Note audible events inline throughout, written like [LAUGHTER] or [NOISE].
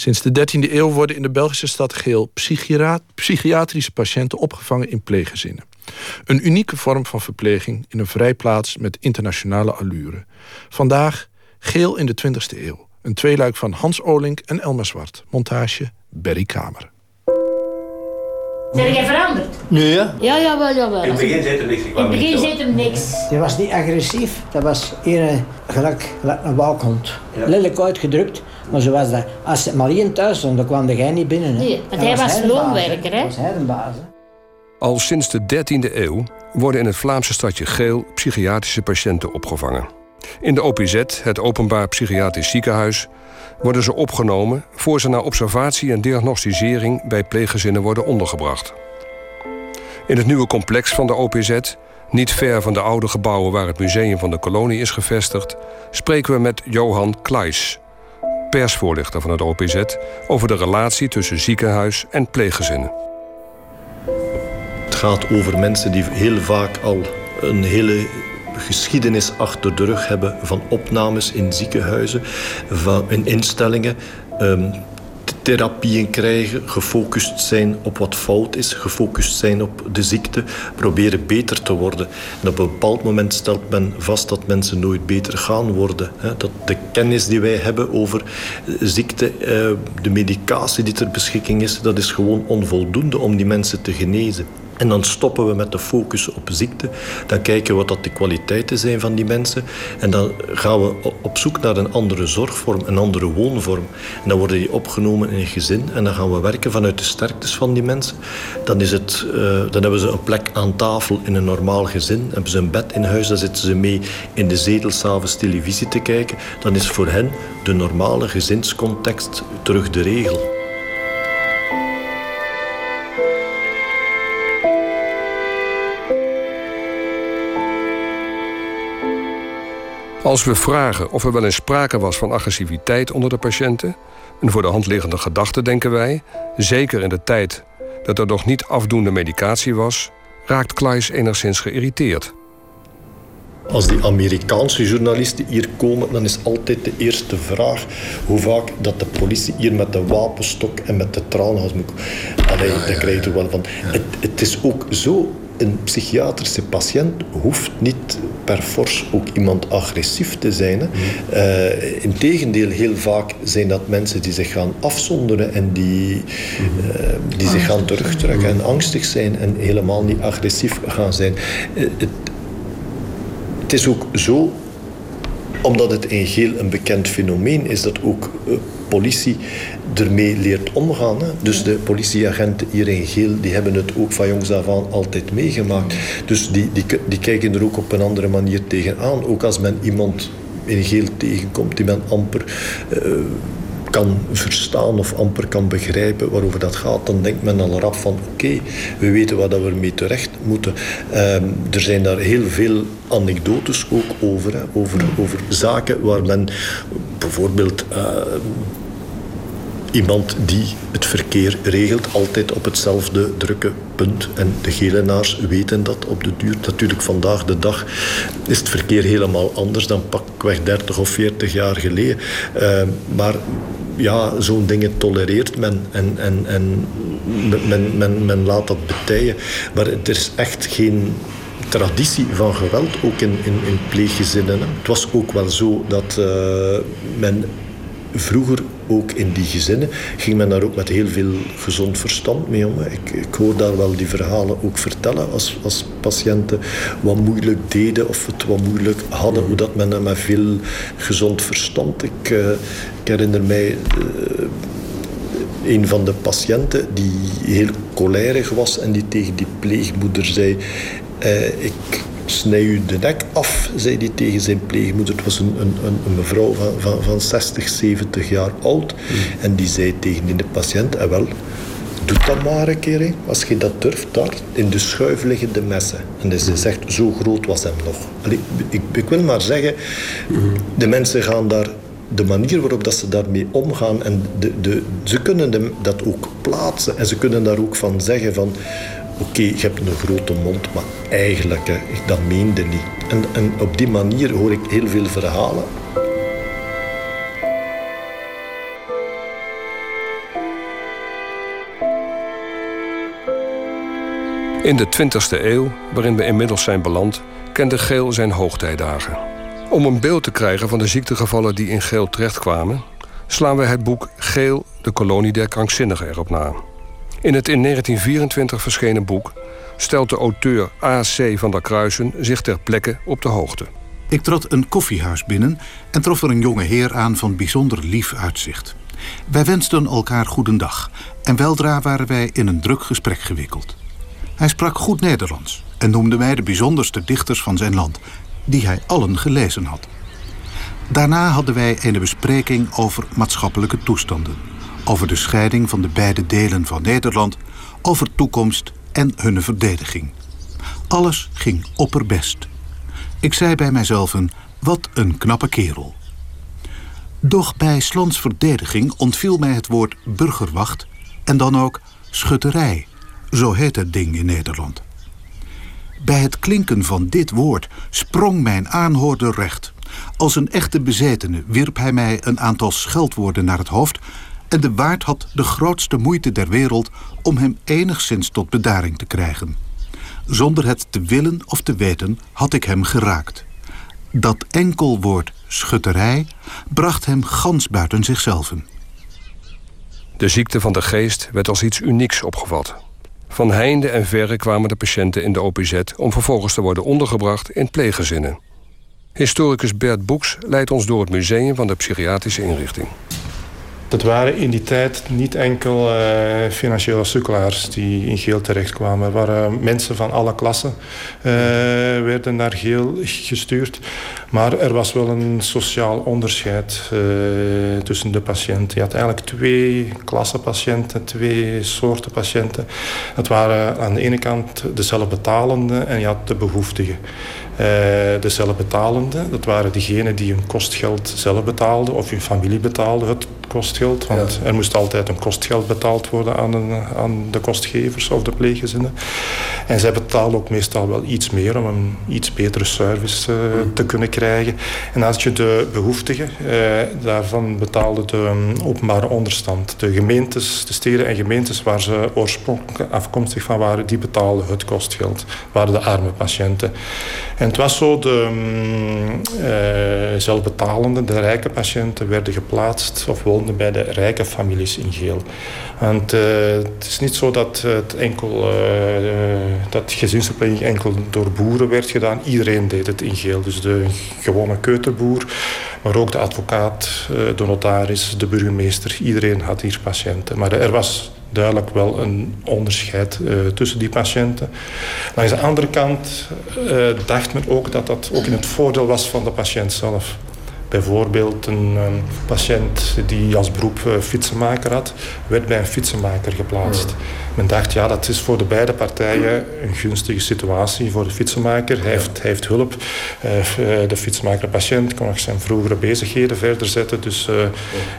Sinds de 13e eeuw worden in de Belgische stad Geel psychiatrische patiënten opgevangen in pleeggezinnen. Een unieke vorm van verpleging in een vrijplaats met internationale allure. Vandaag Geel in de 20e eeuw. Een tweeluik van Hans Olink en Elmer Zwart. Montage Berry Kamer. Zijn jij veranderd? Nee, ja. Ja, jawel, jawel. In het begin zit er niks. In het begin zit er niks. Die was niet agressief. Dat was eerder gelijk, gelijk een walkhond. Ja. Lelijk uitgedrukt. Maar zo was dat. Als Marien thuis stond, dan kwam jij niet binnen. Hè. Nee, want hij was, loonwerker, hè? was hij een baas, hè. Al sinds de 13e eeuw worden in het Vlaamse stadje Geel psychiatrische patiënten opgevangen. In de OPZ, het Openbaar Psychiatrisch Ziekenhuis, worden ze opgenomen voor ze naar observatie en diagnostisering bij pleeggezinnen worden ondergebracht. In het nieuwe complex van de OPZ, niet ver van de oude gebouwen waar het museum van de kolonie is gevestigd, spreken we met Johan Kleis, persvoorlichter van het OPZ, over de relatie tussen ziekenhuis en pleeggezinnen. Het gaat over mensen die heel vaak al een hele geschiedenis achter de rug hebben van opnames in ziekenhuizen, van, in instellingen. Um, therapieën krijgen, gefocust zijn op wat fout is, gefocust zijn op de ziekte, proberen beter te worden. En op een bepaald moment stelt men vast dat mensen nooit beter gaan worden. Dat de kennis die wij hebben over ziekte, eh, de medicatie die ter beschikking is, dat is gewoon onvoldoende om die mensen te genezen. En dan stoppen we met de focus op ziekte. Dan kijken we wat dat de kwaliteiten zijn van die mensen. En dan gaan we op zoek naar een andere zorgvorm, een andere woonvorm. En dan worden die opgenomen in een gezin. En dan gaan we werken vanuit de sterktes van die mensen. Dan, is het, uh, dan hebben ze een plek aan tafel in een normaal gezin. Dan hebben ze een bed in huis. Dan zitten ze mee in de zetel s'avonds televisie te kijken. Dan is voor hen de normale gezinscontext terug de regel. Als we vragen of er wel eens sprake was van agressiviteit onder de patiënten, een voor de hand liggende gedachte denken wij, zeker in de tijd dat er nog niet afdoende medicatie was, raakt Kleis enigszins geïrriteerd. Als die Amerikaanse journalisten hier komen, dan is altijd de eerste vraag hoe vaak dat de politie hier met de wapenstok en met de traangas moet. Allee, daar krijg je wel van. Het, het is ook zo een psychiatrische patiënt hoeft niet per fors ook iemand agressief te zijn. Hè. Uh, Integendeel, heel vaak zijn dat mensen die zich gaan afzonderen en die, uh, die zich gaan terugtrekken en angstig zijn en helemaal niet agressief gaan zijn. Uh, het, het is ook zo omdat het in Geel een bekend fenomeen is dat ook politie ermee leert omgaan. Hè. Dus de politieagenten hier in Geel die hebben het ook van jongs af aan altijd meegemaakt. Dus die, die, die kijken er ook op een andere manier tegenaan. Ook als men iemand in Geel tegenkomt die men amper... Uh, kan verstaan of amper kan begrijpen waarover dat gaat, dan denkt men al rap van oké, we weten waar dat we mee terecht moeten. Ehm, er zijn daar heel veel anekdotes ook over, hè, over, over zaken waar men bijvoorbeeld uh, iemand die het verkeer regelt, altijd op hetzelfde drukke punt. En de gelenaars weten dat op de duur. Natuurlijk, vandaag de dag is het verkeer helemaal anders dan pakweg 30 of 40 jaar geleden. Uh, maar ja, zo'n dingen tolereert men en, en, en men, men, men laat dat betijen. Maar er is echt geen traditie van geweld, ook in, in, in pleeggezinnen. Het was ook wel zo dat uh, men vroeger ook in die gezinnen ging men daar ook met heel veel gezond verstand mee om. Ik, ik hoor daar wel die verhalen ook vertellen als, als patiënten wat moeilijk deden of het wat moeilijk hadden, hoe dat men met veel gezond verstand. Ik, uh, ik herinner mij uh, een van de patiënten die heel cholerig was en die tegen die pleegmoeder zei: uh, Ik snij u de nek af, zei hij tegen zijn pleegmoeder. Het was een, een, een mevrouw van, van, van 60, 70 jaar oud. Hmm. En die zei tegen de patiënt, en ah, wel, doe dat maar een keer. Hè. Als je dat durft, daar in de schuif liggen de messen. En dus ze zegt, zo groot was hem nog. Allee, ik, ik wil maar zeggen, de mensen gaan daar de manier waarop dat ze daarmee omgaan en de, de, ze kunnen dat ook plaatsen en ze kunnen daar ook van zeggen van oké, ik je hebt een grote mond, maar eigenlijk, dat meende niet. En, en op die manier hoor ik heel veel verhalen. In de 20e eeuw, waarin we inmiddels zijn beland, kende Geel zijn hoogtijdagen. Om een beeld te krijgen van de ziektegevallen die in Geel terechtkwamen, slaan wij het boek Geel, de kolonie der krankzinnigen erop na. In het in 1924 verschenen boek stelt de auteur A.C. van der Kruisen zich ter plekke op de hoogte. Ik trad een koffiehuis binnen en trof er een jonge heer aan van bijzonder lief uitzicht. Wij wensten elkaar goedendag en weldra waren wij in een druk gesprek gewikkeld. Hij sprak goed Nederlands en noemde mij de bijzonderste dichters van zijn land, die hij allen gelezen had. Daarna hadden wij een bespreking over maatschappelijke toestanden, over de scheiding van de beide delen van Nederland, over toekomst en hun verdediging. Alles ging opperbest. Ik zei bij mijzelf: wat een knappe kerel. Doch bij Slans verdediging ontviel mij het woord burgerwacht en dan ook schutterij. Zo heet het ding in Nederland. Bij het klinken van dit woord sprong mijn aanhoorder recht. Als een echte bezetene wierp hij mij een aantal scheldwoorden naar het hoofd en de waard had de grootste moeite der wereld om hem enigszins tot bedaring te krijgen. Zonder het te willen of te weten had ik hem geraakt. Dat enkel woord schutterij bracht hem gans buiten zichzelf. De ziekte van de geest werd als iets unieks opgevat. Van heinde en verre kwamen de patiënten in de OPZ om vervolgens te worden ondergebracht in pleeggezinnen. Historicus Bert Boeks leidt ons door het museum van de psychiatrische inrichting. Dat waren in die tijd niet enkel uh, financiële sukkelaars die in Geel terechtkwamen. Er waren mensen van alle klassen uh, werden naar Geel gestuurd. Maar er was wel een sociaal onderscheid uh, tussen de patiënten. Je had eigenlijk twee klassen patiënten, twee soorten patiënten. Dat waren aan de ene kant de zelfbetalende en je had de behoeftigen. De zelfbetalende, dat waren diegenen die hun kostgeld zelf betaalden of hun familie betaalde. Het kostgeld. Want er moest altijd een kostgeld betaald worden aan, een, aan de kostgevers of de pleeggezinnen. En zij betaalden ook meestal wel iets meer om een iets betere service uh, te kunnen krijgen. En als je de behoeftigen, uh, daarvan betaalde de um, openbare onderstand. De gemeentes, de steden en gemeentes waar ze oorspronkelijk afkomstig van waren, die betaalden het kostgeld. Waren de arme patiënten. En het was zo, de uh, zelfbetalende, de rijke patiënten werden geplaatst of woonden bij de rijke families in Geel. Want uh, het is niet zo dat het enkel, uh, dat enkel door boeren werd gedaan. Iedereen deed het in Geel. Dus de gewone keuterboer, maar ook de advocaat, de notaris, de burgemeester. Iedereen had hier patiënten. Maar er was duidelijk wel een onderscheid uh, tussen die patiënten. Langs de andere kant uh, dacht men ook dat dat ook in het voordeel was van de patiënt zelf. Bijvoorbeeld een, een, patiënt die als beroep uh, fietsenmaker had, werd bij een fietsenmaker geplaatst. Men dacht, ja, dat is voor de beide partijen een gunstige situatie. Voor de fietsenmaker, hij heeft, hij heeft hulp. Uh, de fietsenmaker-patiënt kon nog zijn vroegere bezigheden verder zetten. Dus uh,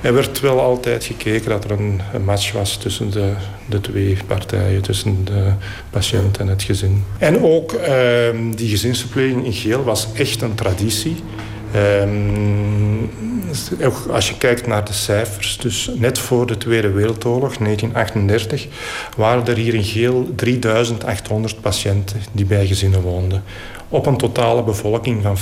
er werd wel altijd gekeken dat er een, een match was tussen de, de twee partijen. Tussen de patiënt en het gezin. En ook ehm, die gezinsverpleging in geel was echt een traditie. Um, als je kijkt naar de cijfers, dus net voor de Tweede Wereldoorlog, 1938, waren er hier in Geel 3800 patiënten die bij gezinnen woonden. Op een totale bevolking van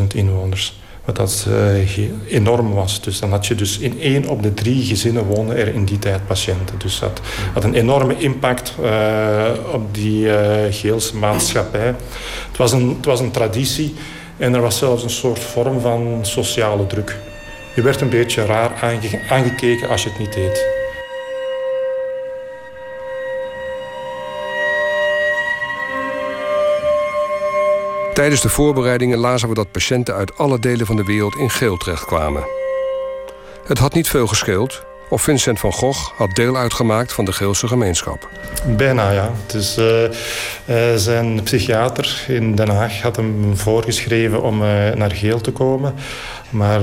15.000 inwoners. Wat dat uh, enorm was. Dus dan had je dus in één op de drie gezinnen wonen er in die tijd patiënten. Dus dat had een enorme impact uh, op die uh, Geelse maatschappij. Het was een, het was een traditie. En er was zelfs een soort vorm van sociale druk. Je werd een beetje raar aange aangekeken als je het niet deed. Tijdens de voorbereidingen lazen we dat patiënten uit alle delen van de wereld in geel terechtkwamen. Het had niet veel gescheeld of Vincent van Gogh had deel uitgemaakt van de Geelse gemeenschap. Bijna, ja. Dus, zijn psychiater in Den Haag had hem voorgeschreven om uh, naar Geel te komen. Maar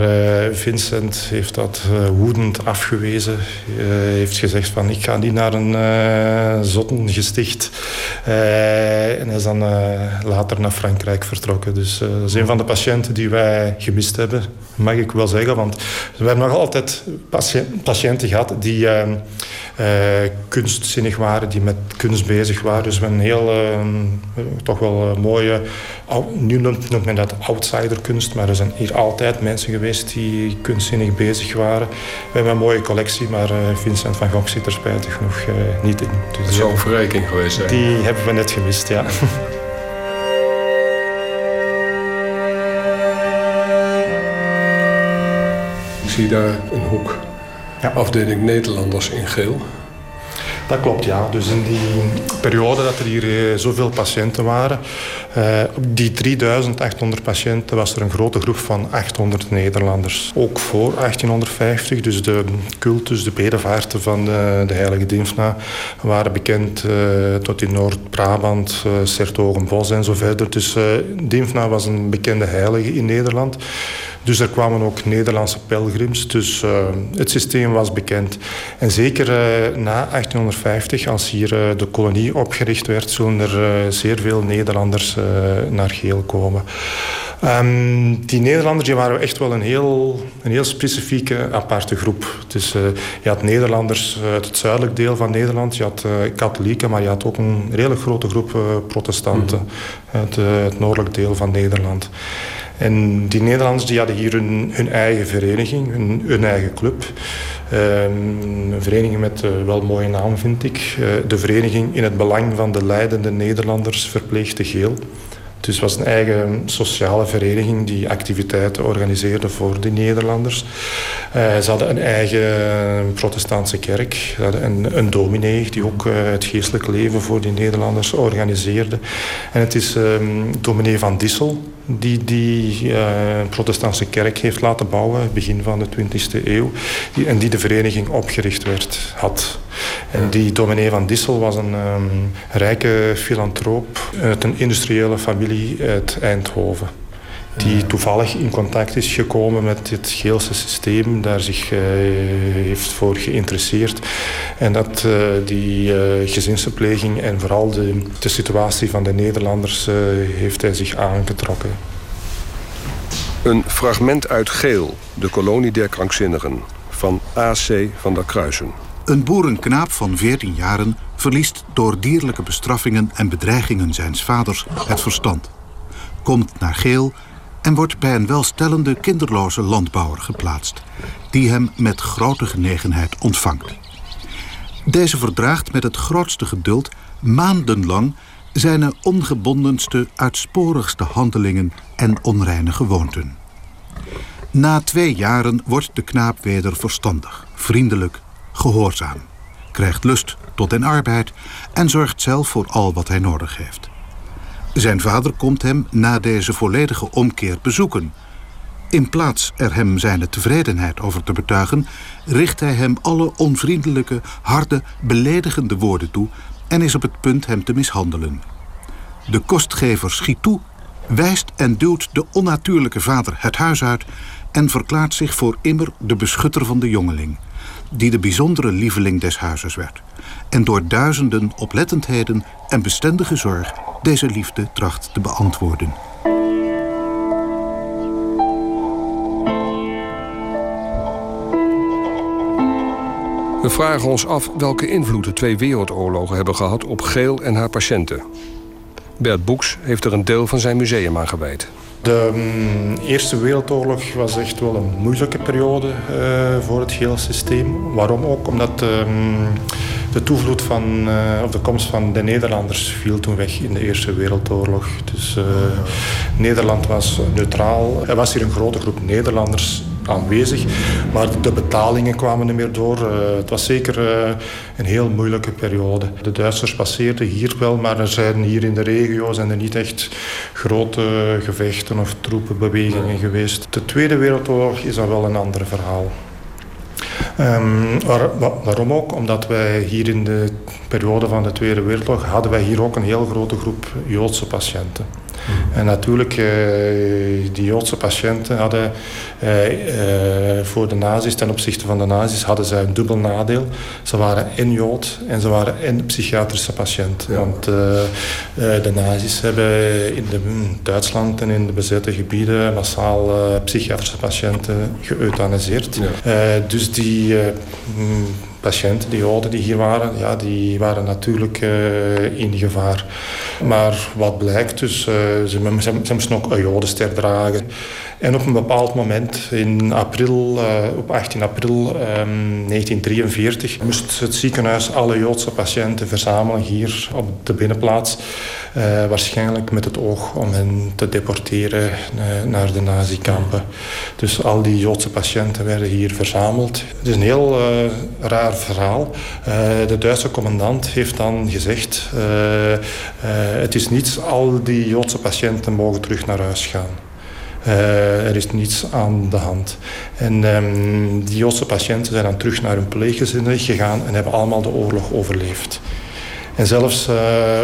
Vincent heeft dat woedend afgewezen. heeft gezegd van ik ga niet naar een zottengesticht. en is dan later naar Frankrijk vertrokken. Dus dat is een van de patiënten die wij gemist hebben, mag ik wel zeggen. Want we hebben nog altijd patiënten gehad die uh, kunstzinnig waren, die met kunst bezig waren. Dus een heel, toch wel mooie, nu noemt men dat outsiderkunst, maar er zijn hier altijd mensen geweest die kunstzinnig bezig waren. We hebben een mooie collectie, maar Vincent van Gogh zit er spijtig genoeg niet in. Dus, dat zou een verrijking geweest zijn. Die hebben we net gemist, ja. zie daar een hoek. Ja. Afdeling Nederlanders in geel. Dat klopt, ja. Dus in die periode dat er hier eh, zoveel patiënten waren, uh, op die 3800 patiënten was er een grote groep van 800 Nederlanders. Ook voor 1850, dus de cultus, de bedevaarten van de, de heilige Dimfna waren bekend uh, tot in Noord-Brabant, uh, Sertogenbos en zo verder. Dus Dimfna was een bekende heilige in Nederland. Dus er kwamen ook Nederlandse pelgrims. Dus uh, het systeem was bekend. En zeker uh, na 1850, als hier uh, de kolonie opgericht werd, zullen er zeer veel Nederlanders naar Geel komen. Um, die Nederlanders die waren echt wel een heel, een heel specifieke, aparte groep. Dus je had Nederlanders uit het zuidelijk deel van Nederland, je had katholieken, maar je had ook een redelijk grote groep protestanten mm. uit het noordelijk deel van Nederland. En die Nederlanders die hadden hier hun, eigen vereniging, hun, eigen club. Um, een vereniging met uh, wel mooie naam, vind ik. Uh, de vereniging in het belang van de leidende Nederlanders verpleegde geel. Dus het was een eigen sociale vereniging die activiteiten organiseerde voor de Nederlanders. Uh, ze hadden een eigen protestantse kerk. Ze hadden een, dominee die ook het geestelijk leven voor die Nederlanders organiseerde. En het is um, dominee van Dissel die die uh, protestantse kerk heeft laten bouwen, begin van de 20e eeuw. Die, en die de vereniging opgericht werd, had. En die dominee van Dissel was een um, rijke filantroop uit een industriële familie uit Eindhoven. Die toevallig in contact is gekomen met het Geelse systeem, daar zich uh, heeft voor geïnteresseerd. En dat uh, die uh, gezinsverpleging en vooral de, de situatie van de Nederlanders heeft hij zich aangetrokken. Een fragment uit Geel, de kolonie der krankzinnigen, van A.C. van der Kruisen. Een boerenknaap van 14 jaren verliest door dierlijke bestraffingen en bedreigingen zijns vaders het verstand. Komt naar Geel en wordt bij een welstellende kinderloze landbouwer geplaatst, die hem met grote genegenheid ontvangt. Deze verdraagt met het grootste geduld maandenlang zijn ongebondenste, uitsporigste handelingen en onreine gewoonten. Na twee jaren wordt de knaap weder verstandig, vriendelijk, gehoorzaam, krijgt lust tot den arbeid en zorgt zelf voor al wat hij nodig heeft. Zijn vader komt hem na deze volledige omkeer bezoeken. In plaats er hem zijn tevredenheid over te betuigen, richt hij hem alle onvriendelijke, harde, beledigende woorden toe en is op het punt hem te mishandelen. De kostgever schiet toe, wijst en duwt de onnatuurlijke vader het huis uit en verklaart zich voor immer de beschutter van de jongeling, die de bijzondere lieveling des huizes werd, en door duizenden oplettendheden en bestendige zorg deze liefde tracht te beantwoorden. We vragen ons af welke invloed de twee wereldoorlogen hebben gehad op Geel en haar patiënten. Bert Boeks heeft er een deel van zijn museum aan gewijd. De um, Eerste Wereldoorlog was echt wel een moeilijke periode uh, voor het hele systeem. Waarom ook? Omdat um, de toevloed van, uh, of de komst van de Nederlanders viel toen weg in de Eerste Wereldoorlog. Dus uh, Nederland was neutraal. Er was hier een grote groep Nederlanders aanwezig. Maar de betalingen kwamen niet meer door. Uh, het was zeker uh, een heel moeilijke periode. De Duitsers passeerden hier wel, maar er zijn hier in de regio zijn er niet echt grote gevechten of troepenbewegingen geweest. De Tweede Wereldoorlog is dan wel een ander verhaal. Waar, waarom ook? Omdat wij hier in de periode van de Tweede Wereldoorlog hadden wij hier ook een heel grote groep Joodse patiënten. En natuurlijk, uh, die Joodse patiënten hadden uh, uh, voor de nazi's, ten opzichte van de nazi's, hadden zij een dubbel nadeel. Ze waren en Jood en ze waren en psychiatrische patiënt. Ja. Want de nazi's hebben in de, mm, Duitsland en in de bezette gebieden massaal psychiatrische patiënten geëuthaniseerd. Ja. dus die mm, patiënten, die Joden die hier waren, ja, die waren natuurlijk uh, in gevaar. Maar wat blijkt, dus, uh, ze, ze, moesten ook een Jodenster dragen. En op een bepaald moment, in april, uh, op 18 april um, 1943, moest het ziekenhuis alle Joodse patiënten verzamelen hier op de binnenplaats. Waarschijnlijk met het oog om hen te deporteren naar de nazikampen. Dus al die Joodse patiënten werden hier verzameld. Het is een heel raar verhaal. de Duitse commandant heeft dan gezegd... het is niets, al die Joodse patiënten mogen terug naar huis gaan. Uh, er is niets aan de hand. En um, die Joodse patiënten zijn dan terug naar hun pleeggezinnen gegaan en hebben allemaal de oorlog overleefd. En zelfs uh,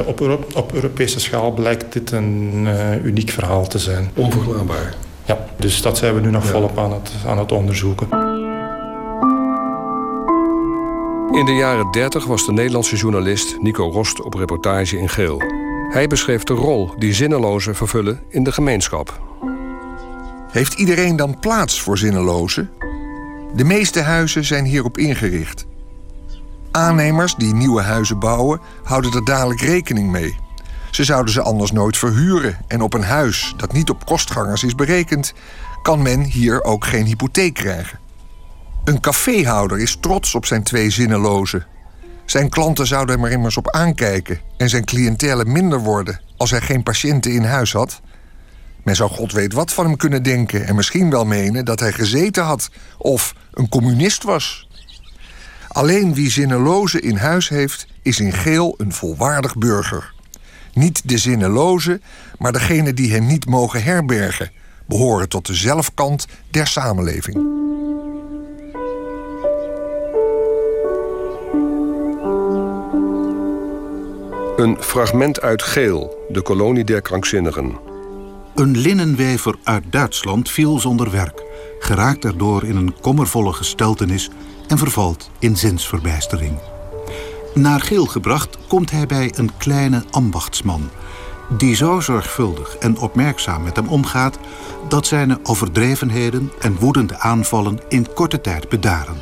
op, Euro op, Europese schaal blijkt dit een uh, uniek verhaal te zijn. Onverklaarbaar. Ja, dus dat zijn we nu nog ja. volop aan het, aan het onderzoeken. In de jaren 30 was de Nederlandse journalist Nico Rost op reportage in Geel. Hij beschreef de rol die zinnelozen vervullen in de gemeenschap. Heeft iedereen dan plaats voor zinnelozen? De meeste huizen zijn hierop ingericht. Aannemers die nieuwe huizen bouwen, houden er dadelijk rekening mee. Ze zouden ze anders nooit verhuren en op een huis dat niet op kostgangers is berekend, kan men hier ook geen hypotheek krijgen. Een caféhouder is trots op zijn twee zinnelozen. Zijn klanten zouden hem er immers op aankijken en zijn cliëntele minder worden als hij geen patiënten in huis had. Men zou god weet wat van hem kunnen denken en misschien wel menen dat hij gezeten had of een communist was. Alleen wie zinneloze in huis heeft, is in geel een volwaardig burger. Niet de zinneloze, maar degene die hem niet mogen herbergen, behoren tot de zelfkant der samenleving. Een fragment uit Geel, de kolonie der krankzinnigen. Een linnenwever uit Duitsland viel zonder werk, geraakt daardoor in een kommervolle gesteltenis en vervalt in zinsverbijstering. Naar Geel gebracht komt hij bij een kleine ambachtsman, die zo zorgvuldig en opmerkzaam met hem omgaat dat zijn overdrevenheden en woedende aanvallen in korte tijd bedaren.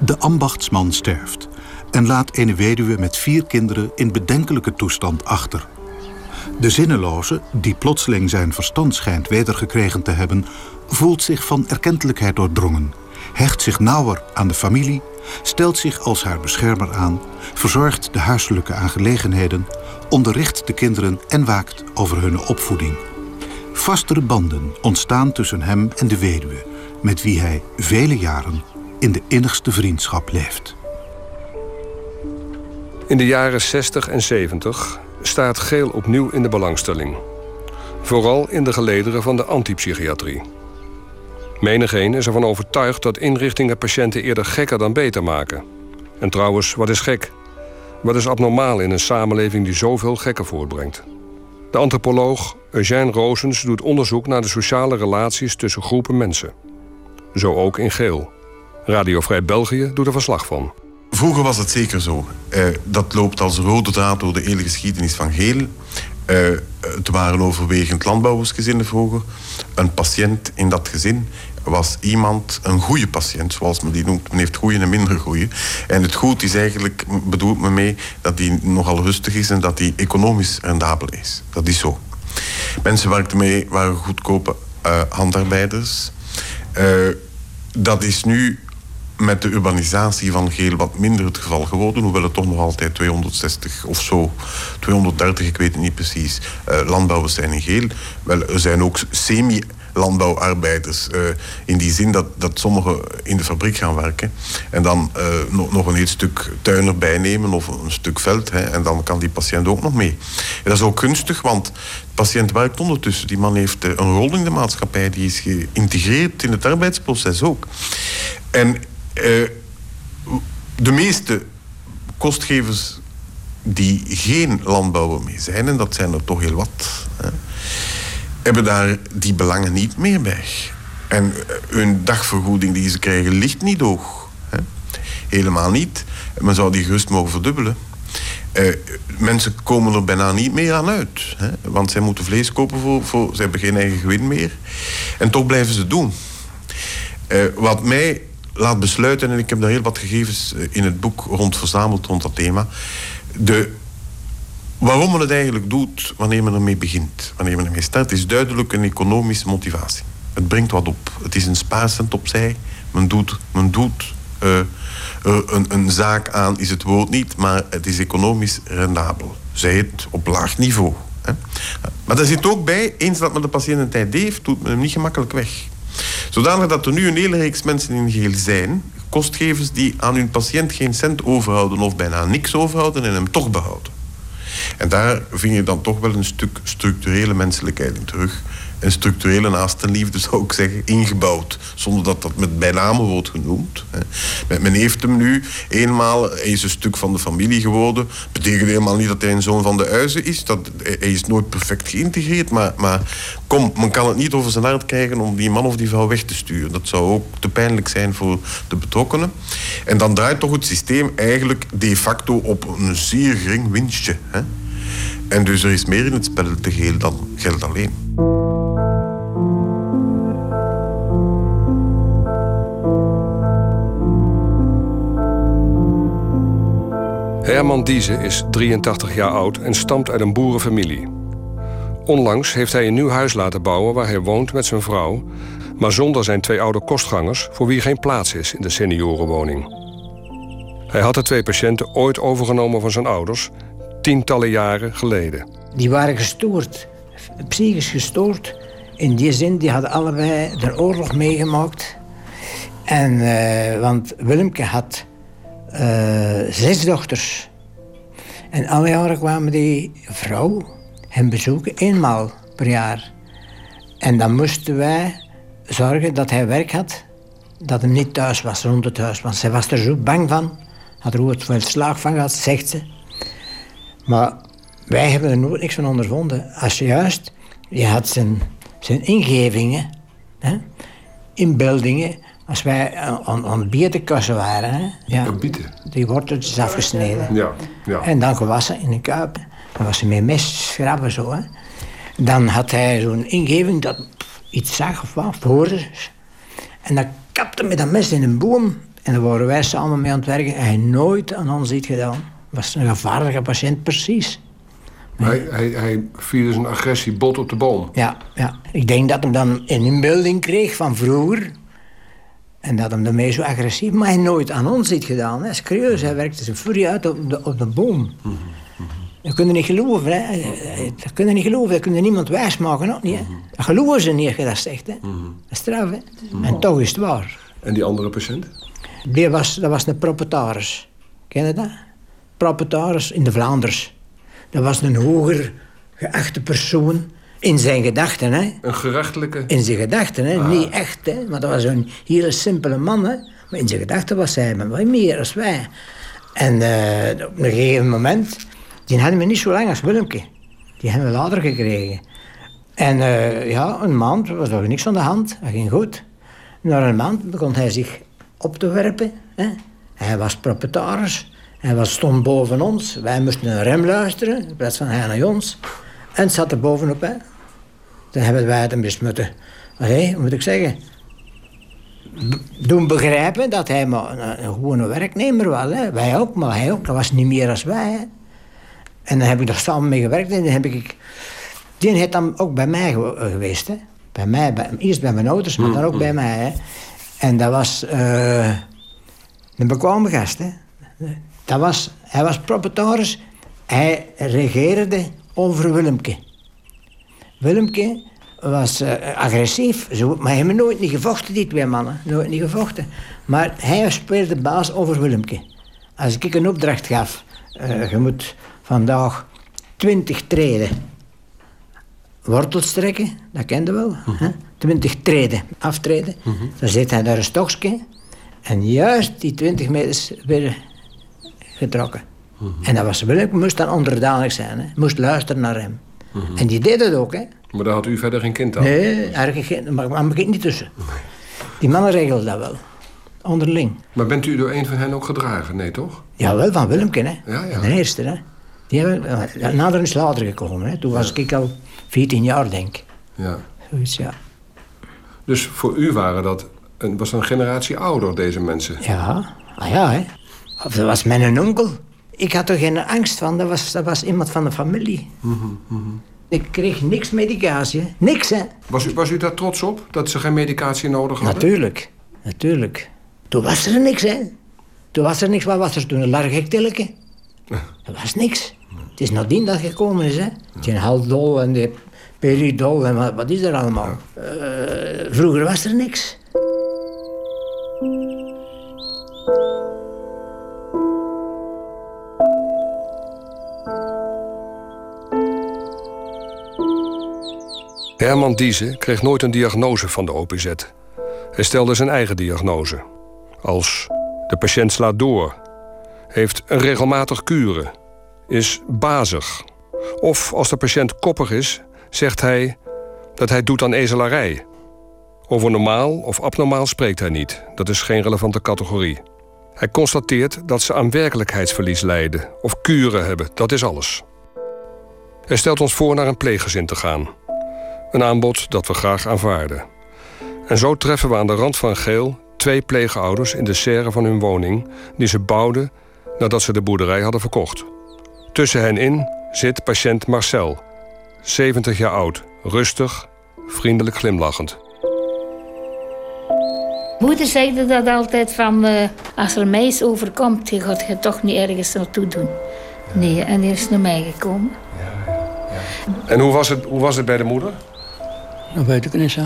De ambachtsman sterft en laat een weduwe met vier kinderen in bedenkelijke toestand achter. De zinneloze, die plotseling zijn verstand schijnt wedergekregen te hebben, voelt zich van erkentelijkheid doordrongen, hecht zich nauwer aan de familie, stelt zich als haar beschermer aan, verzorgt de huiselijke aangelegenheden, onderricht de kinderen en waakt over hun opvoeding. Vastere banden ontstaan tussen hem en de weduwe, met wie hij vele jaren in de innigste vriendschap leeft. In de jaren 60 en 70 staat geel opnieuw in de belangstelling. Vooral in de gelederen van de antipsychiatrie. Menigeen is ervan overtuigd dat inrichtingen patiënten eerder gekker dan beter maken. En trouwens, wat is gek? Wat is abnormaal in een samenleving die zoveel gekken voortbrengt? De antropoloog Eugène Roosens doet onderzoek naar de sociale relaties tussen groepen mensen. Zo ook in Geel. Radio Vrij België doet er verslag van. Vroeger was het zeker zo. Uh, dat loopt als rode draad door de hele geschiedenis van Geel. Uh, het waren overwegend landbouwersgezinnen vroeger. Een patiënt in dat gezin was iemand, een goede patiënt, zoals men die noemt. Men heeft goede en minder goede. En het goed is eigenlijk, bedoelt me mee, dat die nogal rustig is en dat die economisch rendabel is. Dat is zo. Mensen werkten mee, waren goedkope uh, handarbeiders. Dat is nu met de urbanisatie van Geel wat minder het geval geworden. Hoewel het toch nog altijd 260 of zo, 230, ik weet het niet precies, uh, landbouwers zijn in Geel. Wel, er zijn ook semi landbouwarbeiders. Uh, in die zin dat, dat sommigen in de fabriek gaan werken. En dan uh, nog, nog een heel stuk tuin erbij nemen of een stuk veld. Hè, en dan kan die patiënt ook nog mee. En dat is ook gunstig, want de patiënt werkt ondertussen. Die man heeft een rol in de maatschappij. Die is geïntegreerd in het arbeidsproces ook. En de meeste kostgevers die geen landbouwer mee zijn, en dat zijn er toch heel wat, hè, hebben daar die belangen niet meer bij. En hun dagvergoeding die ze krijgen ligt niet hoog. Hè. Helemaal niet. Men zou die gerust mogen verdubbelen. Uh, mensen komen er bijna niet meer aan uit. Hè? Want zij moeten vlees kopen voor, voor... Ze hebben geen eigen gewin meer. En toch blijven ze doen. Uh, wat mij laat besluiten, en ik heb daar heel wat gegevens eh, in het boek rond verzameld rond dat thema. De, waarom men het eigenlijk doet wanneer men ermee begint, wanneer men ermee start, is duidelijk een economische motivatie. Het brengt wat op. Het is een spaarcent opzij. Men doet, men doet uh, een, een zaak aan, is het woord niet, maar het is economisch rendabel. Zij het op laag niveau. Hè. Maar daar zit ook bij, eens dat men de patiënt een tijd heeft, doet men hem niet gemakkelijk weg. Zodanig dat er nu een hele reeks mensen in geheel zijn, kostgevers die aan hun patiënt geen cent overhouden of bijna niks overhouden en hem toch behouden. En daar vind je dan toch wel een stuk structurele menselijkheid in terug een structurele naastenliefde, zou ik zeggen, ingebouwd. Zonder dat dat met bijnamen wordt genoemd. Men heeft hem nu eenmaal, hij is een stuk van de familie geworden. Betekent helemaal niet dat hij een zoon van de uizen is. Dat, hij is nooit perfect geïntegreerd. Maar, maar kom, men kan het niet over zijn hart krijgen om die man of die vrouw weg te sturen. Dat zou ook te pijnlijk zijn voor de betrokkenen. En dan draait toch het systeem eigenlijk de facto op een zeer gering winstje. Hè? En dus er is meer in het spel te geel dan geld alleen. Herman Dieze is 83 jaar oud en stamt uit een boerenfamilie. Onlangs heeft hij een nieuw huis laten bouwen waar hij woont met zijn vrouw, maar zonder zijn twee oude kostgangers voor wie geen plaats is in de seniorenwoning. Hij had de twee patiënten ooit overgenomen van zijn ouders, tientallen jaren geleden. Die waren gestoord, psychisch gestoord. In die zin, die hadden allebei de oorlog meegemaakt. En, uh, want Willemke had uh, zes dochters. En alle jaren kwamen die vrouw hem bezoeken, eenmaal per jaar. En dan moesten wij zorgen dat hij werk had, dat hij niet thuis was, rond het huis. Want zij was er zo bang van, had er ooit veel slaag van gehad, zegt ze. Maar wij hebben er nooit niks van ondervonden. Als je juist, je had zijn, zijn ingevingen, hè, inbeeldingen, als wij aan, aan bietenkassen waren, hè, ja, bieten. die worteltjes afgesneden. Ja, ja. En dan gewassen in een kuip. Dan was ze met mes schrappen zo. Hè. Dan had hij zo'n ingeving dat iets zag of wat, hoorde. En dan kapte met dat mes in een boom. En dan waren wij samen mee aan het werken. En hij nooit aan ons iets gedaan. Was een gevaarlijke patiënt, precies. Hij, hij, hij vierde zijn agressie bot op de boom. Ja, ja. Ik denk dat hij dan een inbeelding kreeg van vroeger. En dat hem daarmee zo agressief... Maar hij nooit aan ons iets gedaan. Hè. Serieus, hij werkte zijn furie uit op de, op de boom. Dat kun je niet geloven. Hè. Dat kun je niet geloven. Dat kun je niemand wijsmaken. Ook niet, hè. Dat geloven ze niet als je dat zegt. Hè. Dat is straf, hè. En toch is het waar. En die andere patiënt? Die was, dat was een propetaris. Ken je dat? Propetaris in de Vlaanders. Dat was een hoger geachte persoon in zijn gedachten. Hè. Een gerechtelijke? In zijn gedachten, hè. Ah. niet echt. Hè. Maar dat was een hele simpele man. Hè. Maar in zijn gedachten was hij maar wat meer als wij. En eh, op een gegeven moment, die hadden we niet zo lang als Willemke. Die hebben we later gekregen. En eh, ja, een maand was er niks aan de hand. Dat ging goed. Na een maand begon hij zich op te werpen. Hè. Hij was proprietaris. Hij was, stond boven ons. Wij moesten naar hem luisteren, in plaats van hij naar ons. En zat er bovenop. Hè. Dan hebben wij het hem eens moeten... Allee, moet ik zeggen? Doen begrijpen dat hij maar een, een gewone werknemer was. Hè. Wij ook, maar hij ook. Dat was niet meer als wij. En dan heb ik er samen mee gewerkt. En dan heb ik... Die heeft dan ook bij mij gew- geweest. Hè. Bij mij, eerst bij mijn ouders, maar dan ook bij mij. Hè. En dat was eh, een bekwame gast. Hè. Dat was, hij was proprietaris. Hij regeerde over Willemke. Willemke was eh, agressief, zo, maar heeft nooit niet gevochten, die twee mannen. Nooit niet gevochten. Maar hij speelde baas over Willemke. Als ik een opdracht gaf, eh, je moet vandaag twintig treden wortels trekken, dat kende wel. hè? Twintig treden, aftreden. Dan zet hij daar een stokje en juist die twintig meters weer getrokken. En dat was Willemke, moest dan onderdanig zijn, hè? moest luisteren naar hem. En die deed het ook, hè. Maar daar had u verder geen kind aan? Nee, eigenlijk geen, maar maar ik niet tussen. Die mannen regelden dat wel. Onderling. Maar bent u door een van hen ook gedragen? Nee, toch? Ja, wel van Willemke, hè. Ja, ja. De eerste, hè. Die hebben, eh, nader is later gekomen, hè. Toen was ik al 14 jaar, denk ik. Ja. Zoiets, ja. Dus voor u waren dat een, was een generatie ouder, deze mensen. Ja, ah ja, hè. Of dat was mijn onkel. Ik had er geen angst van, dat was, dat was iemand van de familie. Ik kreeg niks medicatie, niks hè. Was u, was u daar trots op, dat ze geen medicatie nodig hadden? Natuurlijk, natuurlijk. Toen was er niks hè. Toen was er niks, wat was er toen? Een larghektilleke? [LAUGHS] Er was niks. Het is nadien dat gekomen is hè. Die haldol en de peridol en wat, wat is er allemaal. Eh, vroeger was er niks. Herman Diezen kreeg nooit een diagnose van de OPZ. Hij stelde zijn eigen diagnose. Als de patiënt slaat door, heeft een regelmatig kuren, is bazig. Of als de patiënt koppig is, zegt hij dat hij doet aan ezelarij. Over normaal of abnormaal spreekt hij niet. Dat is geen relevante categorie. Hij constateert dat ze aan werkelijkheidsverlies lijden of kuren hebben. Dat is alles. Hij stelt ons voor naar een pleeggezin te gaan. Een aanbod dat we graag aanvaarden. En zo treffen we aan de rand van Geel twee pleegouders in de serre van hun woning... die ze bouwden nadat ze de boerderij hadden verkocht. Tussen hen in zit patiënt Marcel, 70 jaar oud, rustig, vriendelijk glimlachend. Moeder zei dat altijd van, eh, als er mij iets overkomt, je gaat je toch niet ergens naartoe doen. Nee, en die is naar mij gekomen. En hoe was het, hoe was het bij de moeder? Dat weet ik niet zo.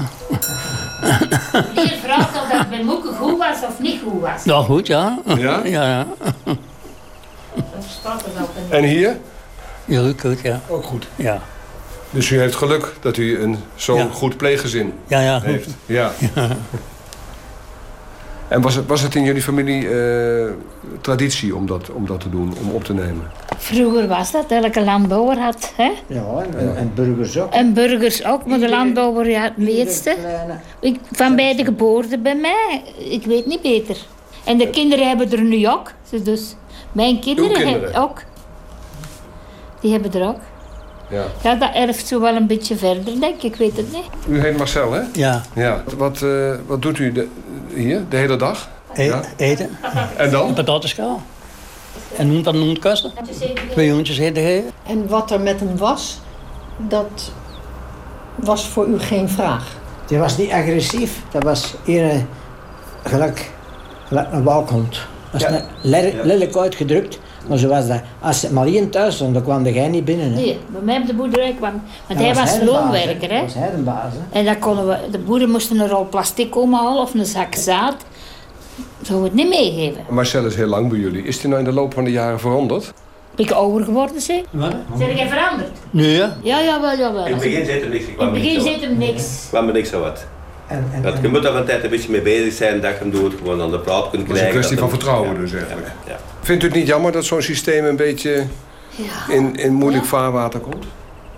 Die vraagt of dat bij Moeke goed was of niet goed was. Nou goed, ja. Ja? [LAUGHS] Ja, ja. Dat staat er ook in. En hier? Heel goed, ja. Ook goed. Ja, Dus u heeft geluk dat u een zo'n Ja. goed pleeggezin ja, ja. heeft. Ja. En was het, was het in jullie familie eh, traditie om dat, om dat te doen, om op te nemen? Vroeger was dat, elke landbouwer had. Hè? Ja, en, en burgers ook. En burgers ook, maar de landbouwer ja, het meeste. Ik, van bij de geboorte bij mij, ik weet niet beter. En de kinderen hebben er nu ook. Dus mijn kinderen, kinderen? hebben ook. Die hebben er ook. Ja. Ja, dat erft zo wel een beetje verder, denk ik. Ik weet het niet. U heet Marcel, hè? Ja, Ja. Wat, eh, wat doet u de- hier de hele dag? E- Ja. eten. En dan? Een patatenskaal. En noemt dat noemt kussen. Twee hondjes eten geven. En wat er met hem was, dat was voor u geen vraag. Die was niet agressief. Dat was hier gelijk, gelijk een walkhond. Dat was Ja. lelijk uitgedrukt. Maar zo was dat. Als Marien thuis stond, dan kwam jij niet binnen. Hè. Nee, bij mij op de boerderij kwam. Want hij was loonwerker, hè. was hij de baas. Hè. En dan konden we, de boeren moesten een rol plastic komen halen of een zak zaad. We het niet meegeven. Marcel is heel lang bij jullie. Is hij nou in de loop van de jaren veranderd? Ben ik ouder geworden, zeg. Wat? Zijn jij veranderd? Nee, ja. Ja, jawel, jawel. In het begin zit er niks. Ik In het er begin niks zit hem niks. kwam er niks aan wat. En, en, Dat, je moet daar een tijd een beetje mee bezig zijn dat je hem doet, gewoon aan de praat kunt Dat is krijgen. een kwestie van vertrouwen ja, dus eigenlijk. Ja, ja. Vindt u het niet jammer dat zo'n systeem een beetje Ja. in, in moeilijk vaarwater komt?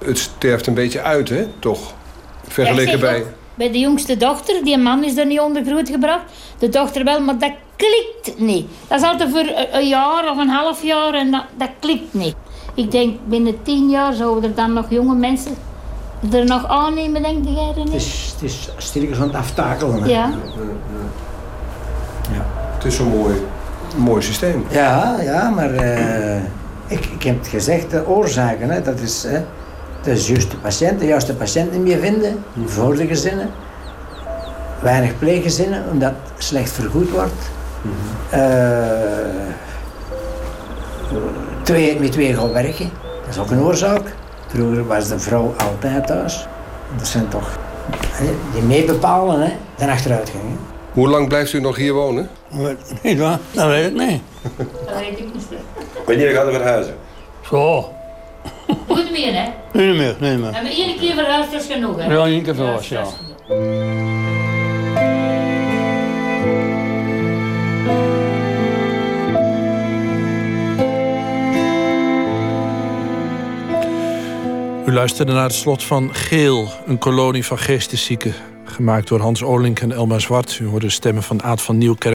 Het sterft een beetje uit, hè? Toch? Vergeleken bij... ook, Bij de jongste dochter, die man is er niet onder groot gebracht. De dochter wel, maar dat klikt niet. Dat is altijd voor een- jaar of een half jaar en dat, dat klikt niet. Ik denk binnen tien jaar zouden er dan nog jonge mensen er nog aannemen, denk jij er het niet? is, het is stilletjes aan het aftakelen. hè. Ja. Het is zo'n mooi, mooi systeem. Ja, ja, maar eh, ik, ik heb het gezegd, de oorzaken, hè, dat is, hè, dat is juist de patiënt, de juiste patiënt niet meer vinden, voor de gezinnen. Weinig pleeggezinnen, omdat het slecht vergoed wordt. Eh, twee, met twee gaan werken, dat is ook een oorzaak. Vroeger was de vrouw altijd thuis. Dat zijn toch hè, die meebepalen, hè, de achteruitgang. hè. Hoe lang blijft u nog hier wonen? Niet waar? Dat weet ik niet. Dat weet ik niet. Wanneer gaat er verhuizen? Zo. Moet meer, hè? Nee meer, nee meer. En maar één keer verhuisd is genoeg, hè? Ja, één keer verhuisd, ja. U luisterde naar het slot van Geel, een kolonie van geesteszieken. Gemaakt door Hans Olink en Elma Zwart. U hoorde de stemmen van Aad van Nieuwkerk.